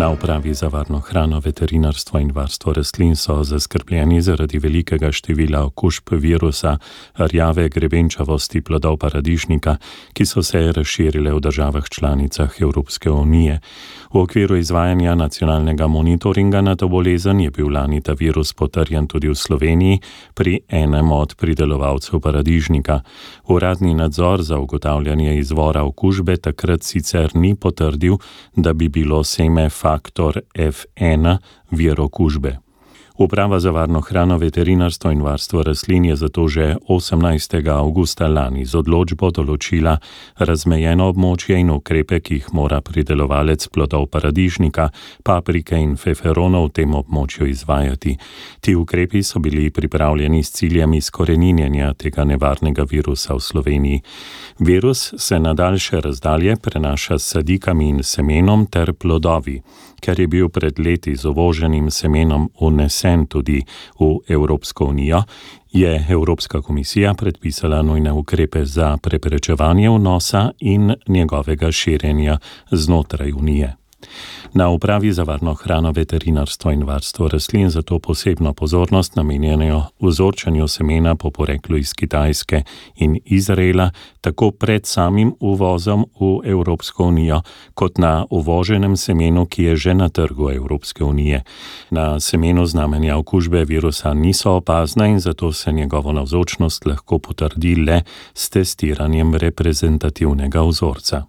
Na upravi za varno hrano, veterinarstvo in varstvo rastlin so zaskrbljeni zaradi velikega števila okužb virusa rjave grebenčavosti plodov paradižnika, ki so se razširile v državah članicah Evropske unije. V okviru izvajanja nacionalnega monitoringa na to bolezen je bil lani ta virus potrjen tudi v Sloveniji pri enem od pridelovalcev paradižnika. Uradni nadzor za ugotavljanje izvora okužbe takrat sicer ni potrdil, da bi bilo seme faktor F1 vir okužbe. Uprava za varno hrano, veterinarstvo in varstvo rastlin je zato že 18. augusta lani z odločbo določila razmejeno območje in ukrepe, ki jih mora pridelovalec plodov paradižnika, paprike in feferonov v tem območju izvajati. Ti ukrepi so bili pripravljeni s ciljem izkoreninjenja tega nevarnega virusa v Sloveniji. Virus se na daljše razdalje prenaša s sadikami in semenom ter plodovi ker je bil pred leti z uvoženim semenom unesen tudi v Evropsko unijo, je Evropska komisija predpisala nujne ukrepe za preprečevanje vnosa in njegovega širjenja znotraj unije. Na upravi za varno hrano, veterinarstvo in varstvo rastlin zato posebno pozornost namenjajo vzorčanju semena po poreklu iz Kitajske in Izraela, tako pred samim uvozom v Evropsko unijo, kot na uvoženem semenu, ki je že na trgu Evropske unije. Na semenu znamenja okužbe virusa niso opazna in zato se njegovo navzočnost lahko potrdi le s testiranjem reprezentativnega vzorca.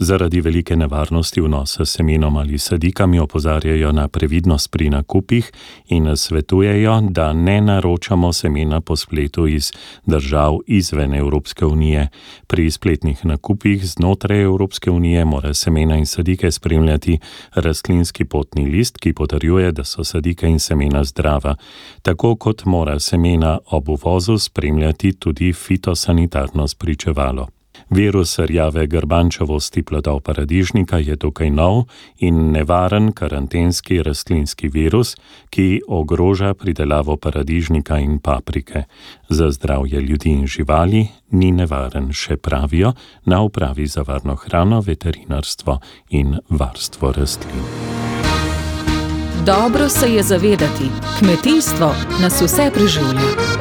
Zaradi velike nevarnosti vnosa semenom ali sadikami opozarjajo na previdnost pri nakupih in svetujejo, da ne naročamo semena po spletu iz držav izven Evropske unije. Pri spletnih nakupih znotraj Evropske unije mora semena in sadike spremljati rastlinski potni list, ki potrjuje, da so sadike in semena zdrava, tako kot mora semena ob uvozu spremljati tudi fitosanitarno spričevalo. Virus rjave grbančevosti plodov paradižnika je dokaj nov in nevaren karantenski rastlinski virus, ki ogroža pridelavo paradižnika in paprike. Za zdravje ljudi in živali ni nevaren, še pravijo na upravi za varno hrano, veterinarstvo in varstvo rastlin. Dobro se je zavedati, kmetijstvo nas vse preživlja.